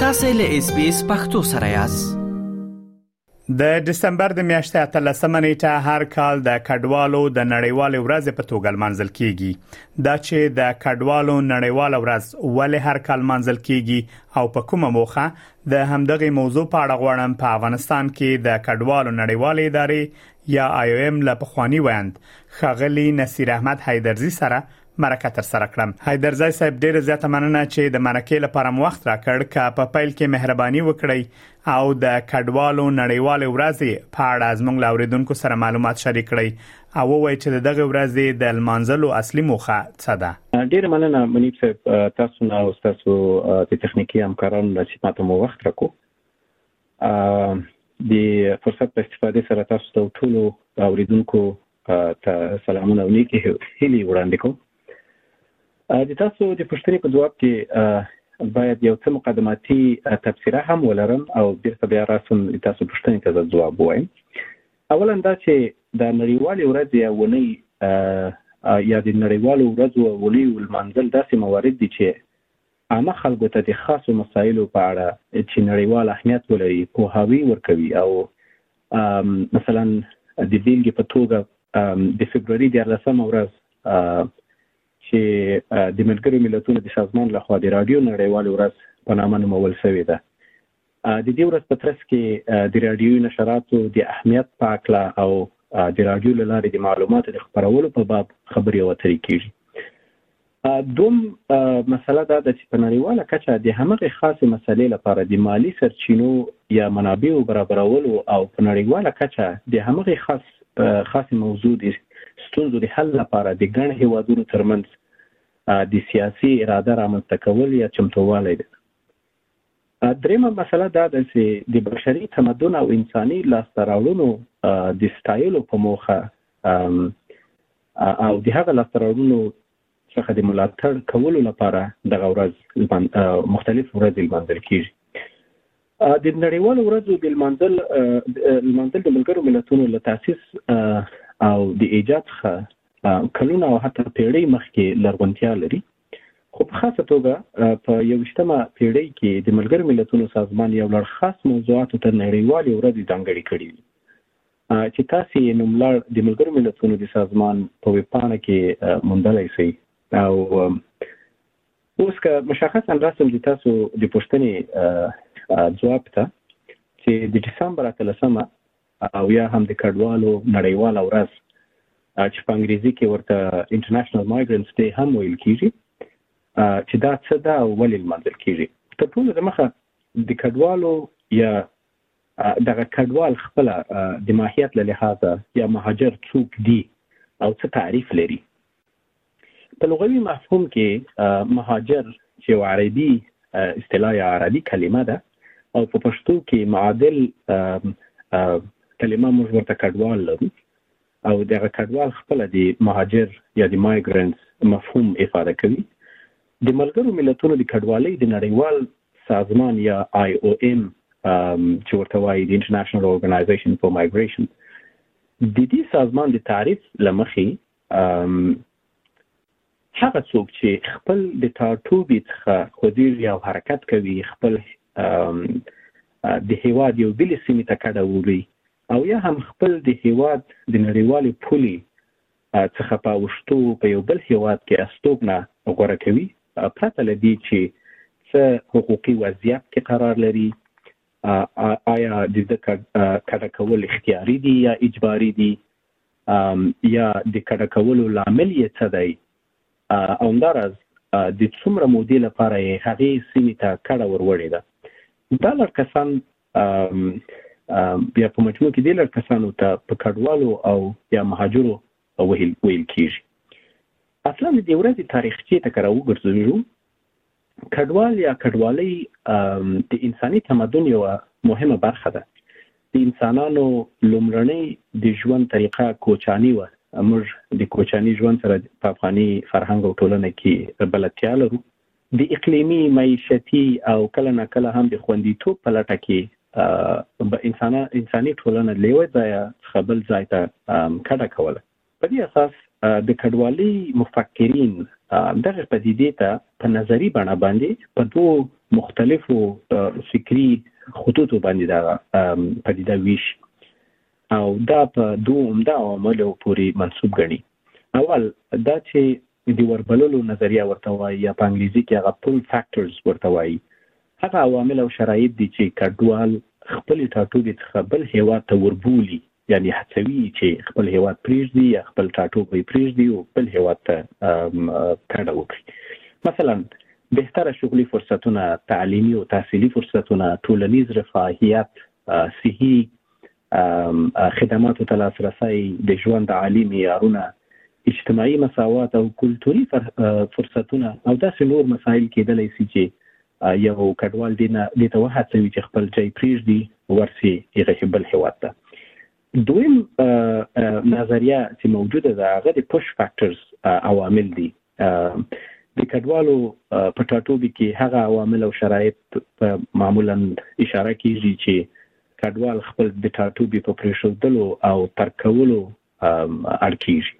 تاسو له اس بي اس پختو سره یاست د دسمبر د میاشتې 13مه نیټه هر کال د کډوالو د نړیوالې ورځې په توګه منځل کیږي دا چې د کډوالو نړیواله ورځ ولې هر کال منځل کیږي او په کومه موخه د همدغه موضوع په اړه غواړم په افغانستان کې د کډوالو نړیوالې ادارې یا آی او ایم له پخوانی ویاند ښاغلی نصیر احمد حیدرزی سره مرکه تر سره کړه حیدرزی صاحب ډیره زیاته مننه چې د مرکې لپاره مو وخت راکړ که په پیل کې مهرباني وکړئ او د کډوالو نړیوالې ورځې په اړه زموږ له اوریدونکو سره معلومات شریک کړئ او ووایي چې د دغه ورځې د لمانځلو اصلي موخه څه ده ډیر مننه منیب صاحب تاسو نه او تاسو د تخنیکی همکارانو نه چې ماته مو وخت راکو د فرصت په استفادې سره تاسو ته ټولو اوریدونکو ته سلامونه او نیکی هیلې وړاندې کوم د تاسو د پوښتنې په ځواب کې باید یو څه مقدماتي تفسیره هم ولرم او بیرته بیا راسم د تاسو پوښتنې ته ځواب وایم اولا دا چې د نړیوالې ورځ یا ونی یا د نړیوالو ورځو ونی ولمانځل داسې موارد دي چې عامه خلکو ته د خاصو مسایلو په اړه چې نړیوال اهمیت ولري پوهاوی ورکوي او مثلا د بیلګې په توګه د فبروري دیارلسمه ورځ چې د ملګرو ملتونو د سازمان لخوا د رادیو نړیوال ورځ په نامه نومول شوې ده د دې ورځ په ترڅ کې د راډیوي نشراتو د اهمیت په اړه او د راډیو له لارې د معلوماتو د خبرولو په باب خبرې او اترې کیږي دوم مسله دا ده چې په نړیواله کچه د همغه خاصې مسلې لپاره د مالی سرچینو یا منابعو برابرولو او په نړیواله کچه د همغه خاص خاصې موضوع د ستونزو د حل لپاره د ګڼ هیوادونو ترمنځ د سیاسي اراده رامنځته کول یا چمتووالی دی درېمه مسله دا ده چې د بشري تمدن او انساني لاسته راوړنو د ستایلو په موخه او د هغه لاسته راوړنو څخه د ملاتړ کولو لپاره دغه ورځ مختلف ورځې لمانځل کیږي د نړیوالو ورځو د لمانځل لمانځل د ملګرو ملتونو له تاسیس او د ایجاد څخه کلونه او حتی پیړۍ مخکې لرغونتیا لري خو په خاصه توګه په یوویشتمه پېړۍ کې د ملګرو ملتونو سازمان یو لړ خاص موضوعاتو ته نړیوالې ورځې ځانګړې کړې دي چې تاسو یې نوملړ د ملګرو ملتونو د سازمان په ویبپاڼه کې موندلی شئ او اوس که مشخصا راسم د تاسو د پوښتنې ځواب ته چې د دسمبر اتلسمه او یا هم د کډوالو نړیواله ورځ چې په انګریزي کې ورته انټرنیشنل مایګرنټس ډې هم ویل کیږي چې دا څه ده او ولې لمانځل کیږي تر ټولو د مخه د کډوالو یا دغه کډوال خپل د ماهیت له لحاظه یا مهاجر څوک دی او څه تعریف لري په لغوي مفهوم کې مهاجر چې یو عربي اصطلاح یا عربي کلمه ده او په پښتو کې معادل کلمه موږ ورته کډوال لرو او دغه کډوال خپل د مهاجر یا د مایګرنټس مفهوم افاده کوي د ملګرو ملتونو د کډوالۍ د نړیوال سازمان یا آی او ام چې ورته وایي د انټرنیشنل اورګنایزیشن فور مایګریشن د دې سازمان د تعریف لمخې هغه څوک چې خپل د ټاټوبي څخه خوځېږي او حرکت کوي خپل د هیواد یو بلې سیمې ته کډه وړي او یا هم خپل د هیواد د نړیوالې پولې څخه په اوښتو په یو بل هیواد کې استوګنه غوره کوي پرته له دې چې څه حقوقي وضعیت کې قرار لري آیا د کډه کول اختیاري دي یا اجباري دي یا د کډه کولو لامل یې څه دی او همداراز د څومره مودې لپاره یې هغې سیمې ته کډه ور وړې ده دا لړ کسان بیا په مجموع کې د لړ کسانو ته په کډوالو او یا مهاجرو ویل ویل کیږي اصلا د دې ورځې تاریخچې ته که راوګرځو کډوال یا کډوالۍ د انساني تمدن یوه مهمه برخه ده. د انسانانو لومړنۍ د ژوند طریقه کوچاني وه. موږ د کوچاني ژوند سره په افغاني فرهنګ او ټولنه کې بلدتیا لرو. د اقلیمي، معیشتي او کله ناکله هم د خوندیتوب په لټه کې به انساني ټولنه له یوه ځایه څخه بل ځای ته کډه کوله. په دې اساس د کډوالۍ مفکرین دغه پدیدې ته په نظری بڼه باندې په دوو مختلفو فکری خطوطو باندې دا پدیده ویش او دا په دوه عمده عواملو پورې منسوب غني اول دا چې د وربللو نظریه ورته وایي یا په انګلیسي کې هغه پول فاکټورز ورته وایي هغه عوامل او شرایط دي چې کډوال خپل ټاټوبي څخه بل هیواد ته وربولي یعنې هڅوي یې چې خپل هېواد پرېږدي یا خپل ټاټوبی پرېږدي او بل هېواد ته کډه وکړي مثلا بهتره شغلي فرصتونه تعلیمي او تحصیلي فرصتونه ټولنیز رفاهیت صحي خدماتو ته لاسرسی د ژوند عالي معیارونه اجتماعي مساوات او کلتوري فرصتونه او داسې نور مسایل کېدلی شي چې یو کډوال دی نه دې ته وهڅوي چې خپل ځای پریږدي ورسي هغه بل هیواد ته دویم نظریه چې موجوده ده هغه د پوش فاکټرز عوامل دي د کډوالو په ټاټوبي کې هغه عوامل او شرایط په معمولا اشاره کیږي چې کډوال خپل د ټاټوبي په پریښودلو او ترک کولو اړ کېږي.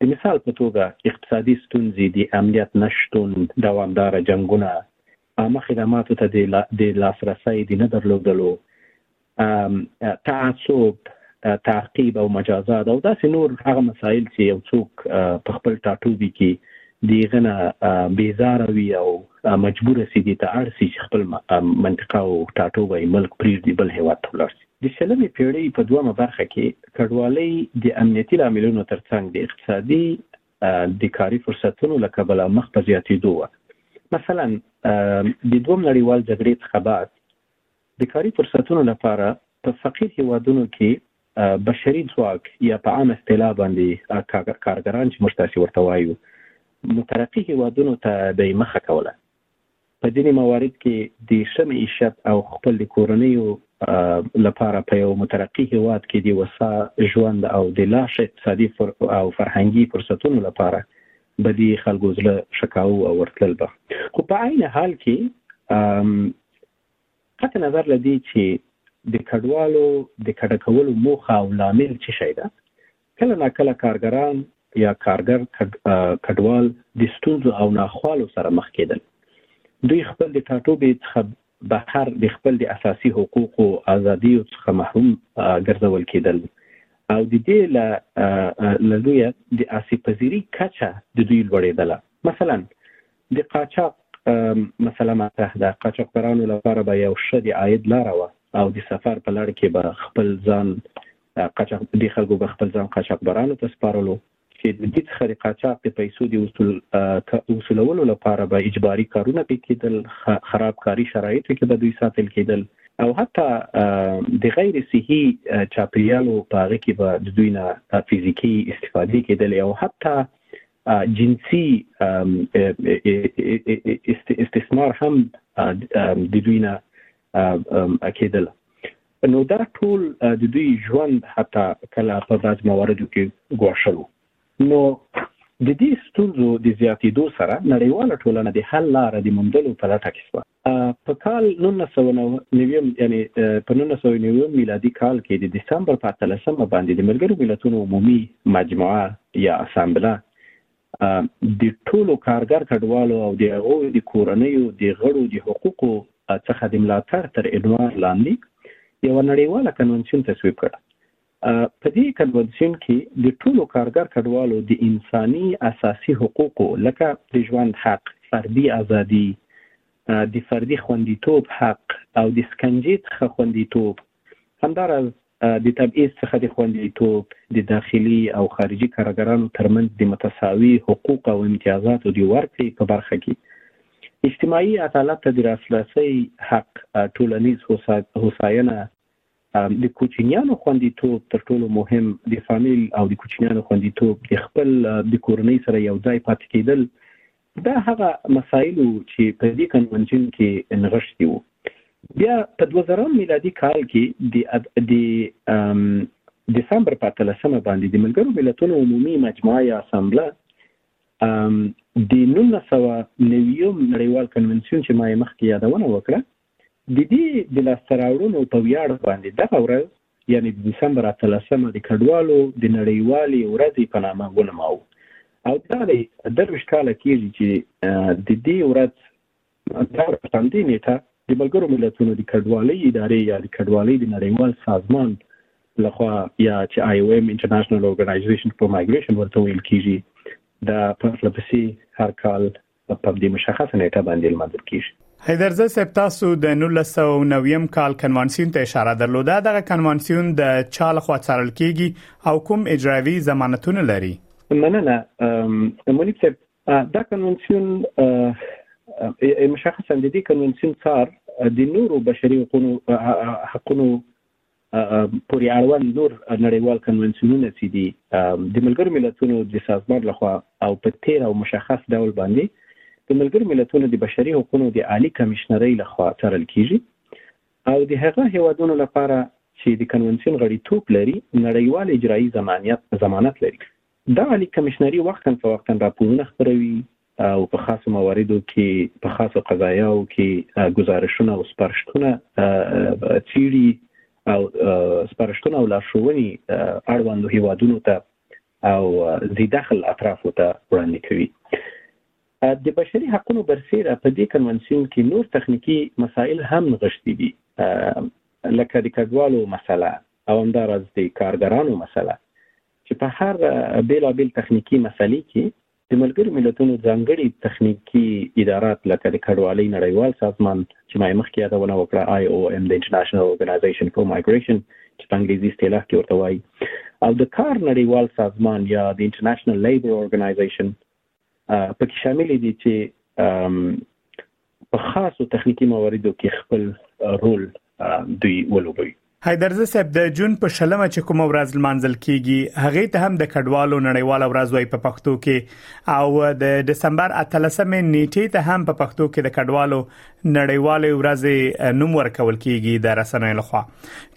د مثال په توګه، اقتصادي ستونزې، د امنیت نه شتون، دوامداره جنګونه، عامه خدماتو ته د لاسرسی د نه درلودلو، تعصب، تعقیب او مجازات او داسې نور هغه مسایل چې یو څوک په خپل ټاټوبي کې د هغه نه بېزاره وي او مجبور شي، دې ته اړ شي چې خپل منطقه او ټاټوبی، ملک، پرېږدي، بل هېواد ته ولاړ شي. د شلمې پېړۍ په دومه برخه کې کډوالۍ د امنیتي لاملونو تر څنګ د اقتصادي د کاري فرصتونو له کبله مخ په زیاتېدو وه. مثلا د دوم نړیوال جګړې څخه بعد د کاري فرصتونو لپاره په فقیر هېوادونو کې بشري ځواک یا په عامه اصطلاح باندې کارګران چې موږ تاسې ورته وایو مترقي هېوادونو ته به یې مخه کوله. په ځینې موارد کې د ښه معیشت او خپل د کورنیو لپاره په یو مترقي هیواد کې د وسا ژوند او د لا ښه اقتصادي او فرهنګي فرصتونو لپاره به د خلکو زړه شکاو او ورتلل به خو په عین حال کې قطع نظر لدی چې د کډوالو د کډه کولو موخه او لامل څه شي ده کله نا کله کارګران یا کارګر کډوال د ستونزو او ناخوالو سره مخ کېدل. دوی خپل د ټاټوبې څخه بهر د خپل د اساسي حقوقو ازادیو څخه محروم ګرځول کېدل او د دې له لویه د آسیب پذیري کچه د دوی لوړېدله. مثلا د قاچاق مسله مطرح ده قاچاقبرانو لپاره به یو ښه د عاید لاره وه او د سفر په لړ کې به خپل ځان قاچاق دې خلکو به خپل ځان قاچاقبرانو ته سپارلو چې د دې څخه د قاچاق د پیسو د وصول وصولولو لپاره به اجباري کارونه پې کېدل خراب کاري شرایطو کې به دوی ساتل کېدل او حتی د غیر صحي چاپیریالو په هغه کې به د دوی نه فزیکی استفاده کېدل او حتی جنسی استثمار هم د دوی نه کېدل نو دا ټول د دوی ژوند حتی کله په بعض مواردو کې ګواښل و نو د دې ستونزو د زیاتېدو سره نړیواله ټولنه د حل لاره د موندلو په لټه کې شوه په کال 1990 یعنی په 1990 میلادي کال کې د دسمبر په 13مه باندې د ملګرو ملتونو عمومي مجموعه یا اسامبله د ټولو کارګر کډوالو او د هغو د کورنیو د غړو د حقوقو څخه د ملاتړ تر عنوان لاندې یو نړیواله کنونسیون تصویب کړ په دې کنونسیون کې د ټولو کارګر کډوالو د انساني اساسي حقوقو لکه د ژوند حق، فردي ازادي، د فردي خوندیتوب حق او د سکنجې څخه خوندیتوب همداراز د تبعیض څخه د خوندیتوب، د داخلي او خارجي کارګرانو ترمنځ د متساوي حقوق او امتیازاتو د ورکړې په برخه کې، اجتماعي عدالت ته د لاسرسۍ حق، ټولنیز هوساینه، د کوچنیانو خوندیتوب، تر ټولو مهم د فامیل او د کوچنیانو خوندیتوب، د خپل د کورنۍ سره یو ځای پاتې کیدل، دا هغه مسایل وو چې په دې کنونشن کې نغښتي وو. بیا په دوه زرم میلادي کال کې د د دسمبر په اتلسمه باندې د ملګرو ملتونو عمومي مجموعه یا اسمبله د نولس سوه نوي نړیوال کنونسیون چې ما یې مخکې یادونه وکړه د دې د لاسته راوړنو په ویاړ باندې دغه ورځ یعنې د دسمبر اتلسمه د کډوالو د نړیوالې ورځې په نامه ونماوو او دا دی درویشت کاله کېږي چې د دې ورځ دا ورځ همدې نېټه د ملګرو ملتونو د کډوالۍ ادارې یا د کډوالۍ د نړیوال سازمان لخوا یا چې آی او ایم انټرنیشنل اورګنایزیشن فار مایګریشن ورته ویل کېږي دا پرله پسې هر کال په دې مشخصه نیټه باندې لمانځل کیږي حیدرزه صاحب تاسو د 1990 کال کنوانسیون ته اشاره درلوده دغه کنوانسیون د چا لخوا څارل کیږي او کوم اجرایوي ضمانتونه لري مننه مولوی صاحب دا کنوانسیون مشخصا د دې کنوانسیون څار د نورو بشري حقوقو حقوقو پورې اړوند نور نړیوال کنوانسیونونه چې دي د ملګرو ملتونو د سازمان لخوا او په تیر او مشخص ډول باندې د ملګرو ملتونو د بشري حقوقو د عالی کمشنرۍ لخوا څارل کیږي او د هغه هیوادونو لپاره چې د کنونسیون غړیتوب لري نړیوال اجرایی ضمانت ضمانت لري دا عالی کمشنری وخت په وخت راپورونه خبروي او په خاصو مواردو کې په خاصو قضایاو کې ګزارشونه او سپارښتونه چیړي او سپارښتونه او لارښوونې اړوندو هیوادونو ته او ذي دخل اطرافو ته وړاندې کوي د بشري حقوقو برسېره په دې کنوانسیون کې نور تخنیکی مسایل هم نغښتي دي لکه د کډوالو مسله او همدارز د کارګرانو مسله چې په هر بیلابیل تخنیکی مسلې کې د ملګرو ملتونو ځانګړي تخنیکي ادارات لکه د کډوالۍ نړیوال سازمان چې ما یې مخکې یادونه وکړه IOM د انټرنیشنل ارګنایزیشن فور مایګریشن چې په انګلیزي اصطلاح کې ورته وایي او د کار نړیوال سازمان یا د انټرنیشنل لیبر ارګنایزیشن پکې شامل دي چې په خاصو تخنیکي مواردو کې خپل رول دوی ولوبوي حیدرزه صاحب د جون په شلمه چې کوم ورځ لمانځل کیږي هغه ته هم د کډوالو نړیواله ورځ وای په پښتو کې او د دسمبر 13مې نیټه ته هم په پښتو کې د کډوالو نړیواله ورځ نوم ورکول کیږي د رسنۍ لخوا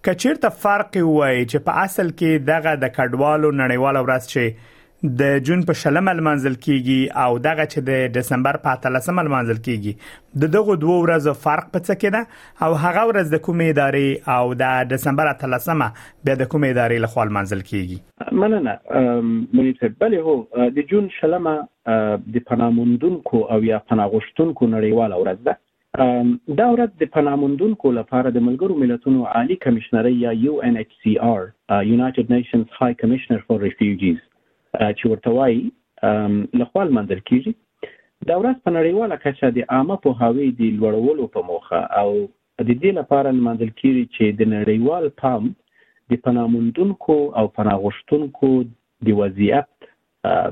کچیرته فرق وای چې په اصل کې دغه د کډوالو نړیواله ورځ چې د جون په شلمه لمانځل کیږي او دغه چې د دسمبر په 13مه لمانځل کیږي د دغه دوه ورځو فرق په څه کې ده او هغه ورځ د کومې ادارې او د دسمبر 13مه بیا د کومې ادارې له خوا لمانځل کیږي مننه منیر صاحب بله هو د جون شلمه د پناموندونکو او یا پناغشتونکو نړیواله ورځ ده دا ورځ د پناه موندونکو لپاره د ملګرو ملتونو عالي کمېشنرۍ یا UNHCR، United Nations High Commissioner for Refugees، چې ورته وايي، له خوا لمانځل کېږي. دا ورځ په نړیواله کچه د عامه پوهاوي د لوړولو په موخه او د دې لپاره لمانځل کېږي چې د نړیوال پام د پناه موندونکو او پناه غوښتونکو د وضعیت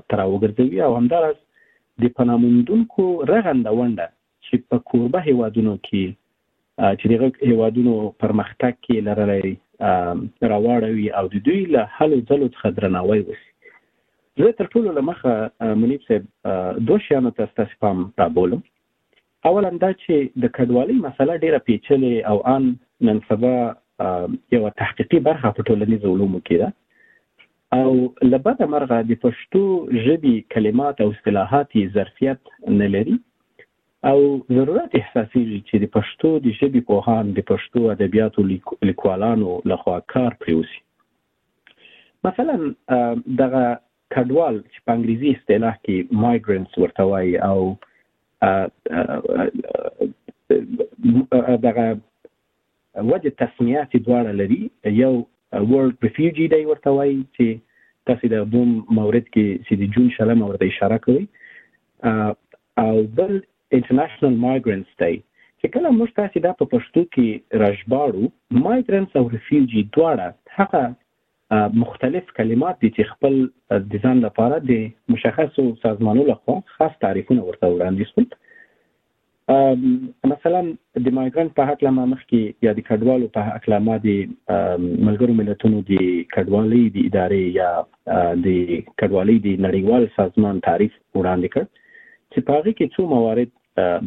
ته راوګرځوي او همداراز د پناه موندونکو رغنده ونډه چې په کوربه هېوادونو کې چې دغه هېوادونو پرمختګ کې لرلی راواړوي او د دوی له هلو ځلو څخه درناوی وشي زه تر ټولو له مخه منیب صاحب دوه شیانو ته ستاسو پام رابولم اولا دا چې د کډوالۍ مسله ډیره پیچلې او ان نن سبا یو تحقیقي برخه په ټولنیزو علومو کې ده او له بده مرغه د پښتو ژبي کلمات او اصطلاحات یې ظرفیت نه لري او ضرورت احساسیږي چې د پښتو د ژبي پوهان د پښتو ادبیاتو لیکوالانو لخوا کار پرې وسي مثلا دغه کډوال چې په انګریزي اصطلاح کې مایګرنټس ورته وایي او دغه وجه تسمیه چې دواړه لري یو ورلډ ریفیوجي دی ورته وایي چې تاسو د دوم مورد کې چې د جون شلمه ورته اشاره کوي او بل انټرنیشنل مایګرنټس دی چې کله موږ تاسو دا په پښتو کې راژباړو مایګرنټس او ریفیوجي دواړه هغه مختلف کلمات دي چې خپل د ځان لپاره د مشخصو سازمانونو لخوا خاص تعریفونه ورته وړاندې شول مثلا د مایګرنټ په هکله ما مخکې یا د کډوالو په هکله ما د ملګرو ملتونو د کډوالۍ د ادارې یا د کډوالۍ د نړیوال سازمان تعریف وړاندې کړ چې په هغه کې څو موارد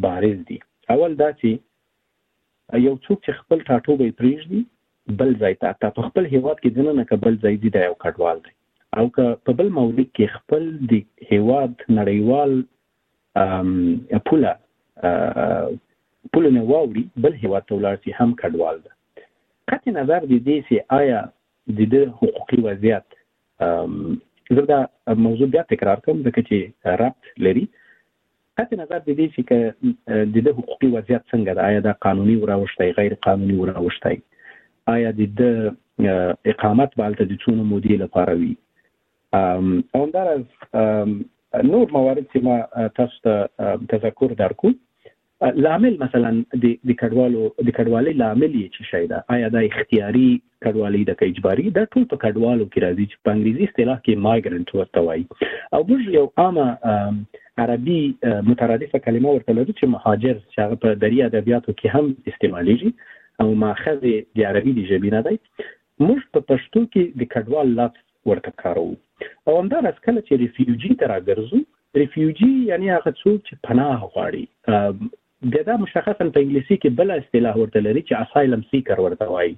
بارز دي اول دا چې یو څوک چې خپل ټاټوبی پریږدي بل ځای ته تا په خپل هیواد کې دننه کبل ځای دی دا یو کډوال دی او که په بل مورد کې خپل د هیواد نړیوال پوله پوله نه واوري بل هیواد ته ولاړ سي هم کډوال ده قطع نظر دي دي سي آیا د د حقوقي وضعیت زه دا موضوع بیا تکرار کوم ځکه چې ربط لري قطع نظر دي دي سي که د د حقوقي وضعیت څنګه ده آیا دا قانوني وراوښتای غیر قانوني وراوښتای آیا د د اقامت بالته د څونو مودې لپاره وي همداراز نور موارد چې ما تاسو ته تذکر درکو لامل مثلا د د کډوالو د کډوالۍ لامل یې چې شي دا آیا د اختیاري کډوالۍ د اجباري د ټول په کډوالو کې راځي چې په انګریزي اصطلاح کې مایګرنټ ورته وایي او موږ یو عامه عربي مترادفه کلمه ورته لرو چې مهاجر چې هغه په دري ادبیاتو کې هم استعمالېږي او ماخذ د عربي د ژبې نه دی موږ په پښتو کې د کډوال لفظ ورته کاروو او همدا راز کله چې ریفیوجي ته راګرځو ریفیوجي یعنی هغه څوک چې پناه غواړي بیا دا مشخصا په انګلیسي کې بل اصطلاح ورته لري چې اسایلم سیکر ورته وایي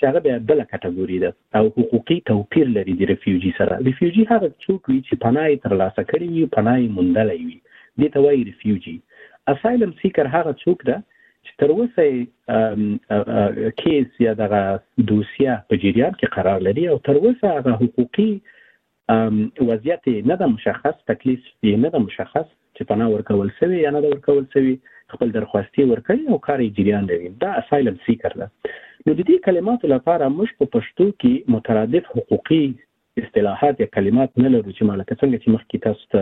چې هغه بیا بل کټګوري ده او حقوقي توپیر لري د ریفیوجي سره ریفیوجي هغه څوک وي چې پناه یې ترلاسه کړې وي پناه یې موندلې وي دې ته وایي ریفیوجي اسایلم سیکر هغه څوک ده چې تر اوسه یې کیس یا دغه دوسیه په جریان کې قرار لري او تر اوسه هغه حقوقي وضعیت نه ده مشخص تکلیف یې نه ده مشخص چې پناه ورکول شوی یا نه ده ورکول شوی خپل درخواستي ورکړي او کار یې جریان لري دا اسایلم سیکر ده نو د دې کلماتو لپاره موږ په پښتو کې مترادف حقوقي اصطلاحات یا کلمات نه لرو چې ما لکه څنګه چې مخکې تاسو ته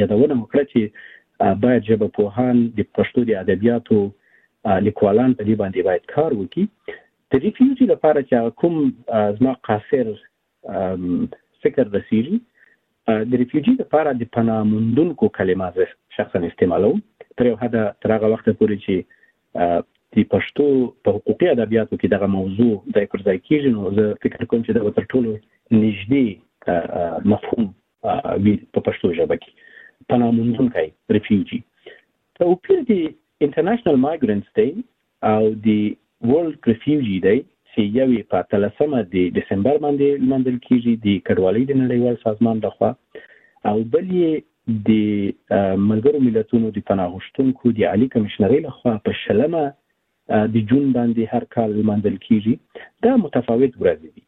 یادونه وکړه چې باید ژبه پوهان د پښتو د ادبیاتو لیکوالان په دې باندې باید کار وکړي د ریفیوجي لپاره چې کوم زما قاصر فکر رسیږي د ریفیوجي لپاره د پناه موندونکو کلمه زه شخصا استعمالوم تر یو حده تر هغه وخته پورې چې د پښتو په حقوقي ادبیاتو کې دغه موضوع ځای پر ځای کیږي نو زه فکر کوم چې دا تر ټولو نږدې مفهوم وي په پښتو ژبه کې پناموندونکی ریفیوجي توپیر دی انټرنیشنل مایګرنټس دی او دی ورلد ریفیوجي دی چې یوې په تلسمه د دسمبر باندې منځل کیږي د کډوالۍ د نړیوال سازمان لخوا او بل یې د ملګرو ملتونو د پناه غوښتونکو د عالي کمشنرۍ لخوا په شلمه د جون باندې هر کال لمانځل کیږي دا متفاوت ورځې دي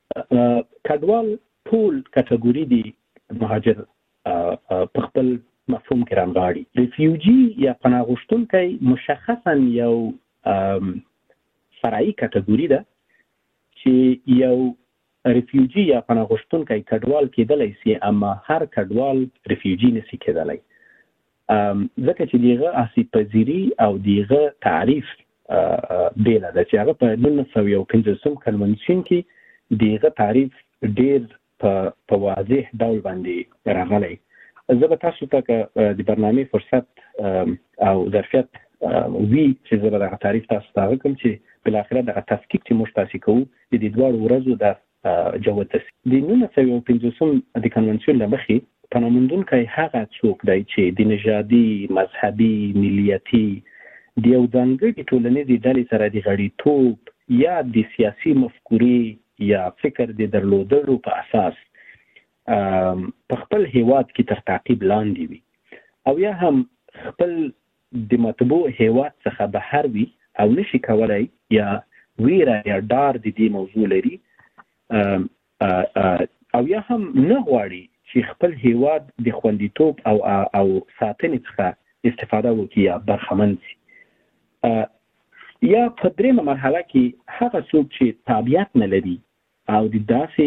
کډوال ټول کټګوري دي مهاجر په خپل مفهوم کې رانغاړي ریفیوجي یا پناه غوښتونکی مشخصا یو فرعي کټګوري ده چې یو ريفيوجي يا پناه غوښتونکی کډوال کېدلی سي اما هر کډوال ريفيوجي نه سي کېدلی ځکه چې د هغه آسيب پذيري او د هغه تعريف بېله ده چې هغه په نولس سوه یو پنځوسم کنوانسيون کې د هغه تعريف ډېر په په واضح ډول باندې راغلی زه به تاسو ته که د برنامې فرصت او ظرفیت وی چې زه به دغه تعریف تاسو ته کوم چې بل اخره دغه تفکیک چې موږ تاسو کوو د دې دواړو ورځو د جوتس د 1950 د کنونسیون له مخې پناموندونکی هغه څوک دی چې د نژادي، مذهبي، ملیتي د یو ځانګړي ټولنیزې ډلې سره د غړیتوب یا د سیاسي مفکورې یا فکر د درلودلو په اساس په خپل هیواد کې تر تعقیب لاندې وي او یا هم خپل دمطبوع هیواد څخه بهر وي او نشي کولای یا ویره یا ډار ددې موضوع لري او یا هم نه غواړي چې خپل هیواد د خوندیتوب او او ساتنې څخه استفاده وکړي یا برخمن شي یا په درېمه مرحله کې هغه څوک چې تابعیت نه لري او د داسې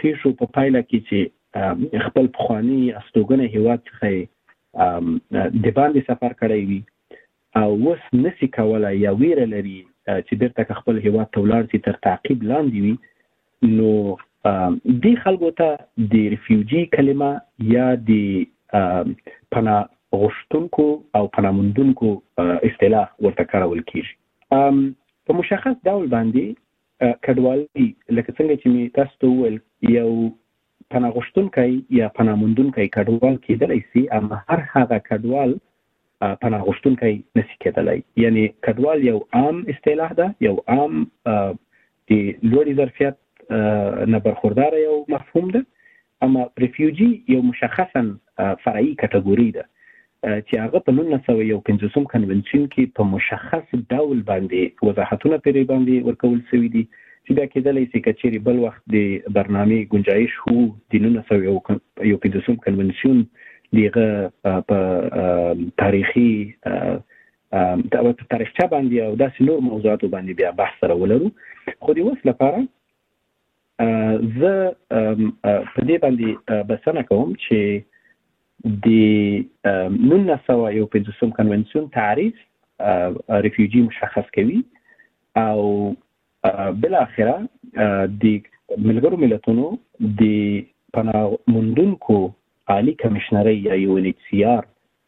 پېښو په پایله کې چې خپل پخواني استوګنه هیواد څخه د باندې سفر کړی وي او اوس نسی کولای یا ویره لري چې بیرته خپل هیواد ته ولاړ شي تر تعقیب لاندې وي نو دی خلکو ته د ریفیوجی کلمه یا د پنا غشتونکو او پناموندونکو اصطلاح ورته کارول کیږي په مشخص ډول باندې کډوالي لکه څنګه چې مې تاسو ته وویل یو پناه غوښتونکی یا پناه موندونکی کډوال کېدلی سي اما هر هغه کډوال پناه غوښتونکی نسی کېدلی یعنی کډوال یو عام اصطلاح ده یو عام د لوړي ظرفیت نه برخوردار یو مفهوم ده اما ریفیوجي یو مشخصاً فرعي کټګوري ده چې هغه په نولس سوه یو پنځوسم کنوانسیون کې په مشخص ډول باندې وضاحتونه پرې باندې ورکول شوي دي چې بیا کېدلی شي که چېرې بل وخت د برنامې ګنجایش وو د نولس سوه یو پنځوسم کنوانسیون د هغه په تاریخي دا په تاریخچه باندې او داسې نور موضوعاتو باندې بیا بحث سره ولرو خو د اوس لپاره زه په دې باندې بسنه کوم چې د 1951 کنوانسیون تعریف ریفیوجی مشخص کوي او بل اخره د ملګرو ملتونو د پناه موندونکو عالی کمشنرۍ یا یو ان ایچ سی آر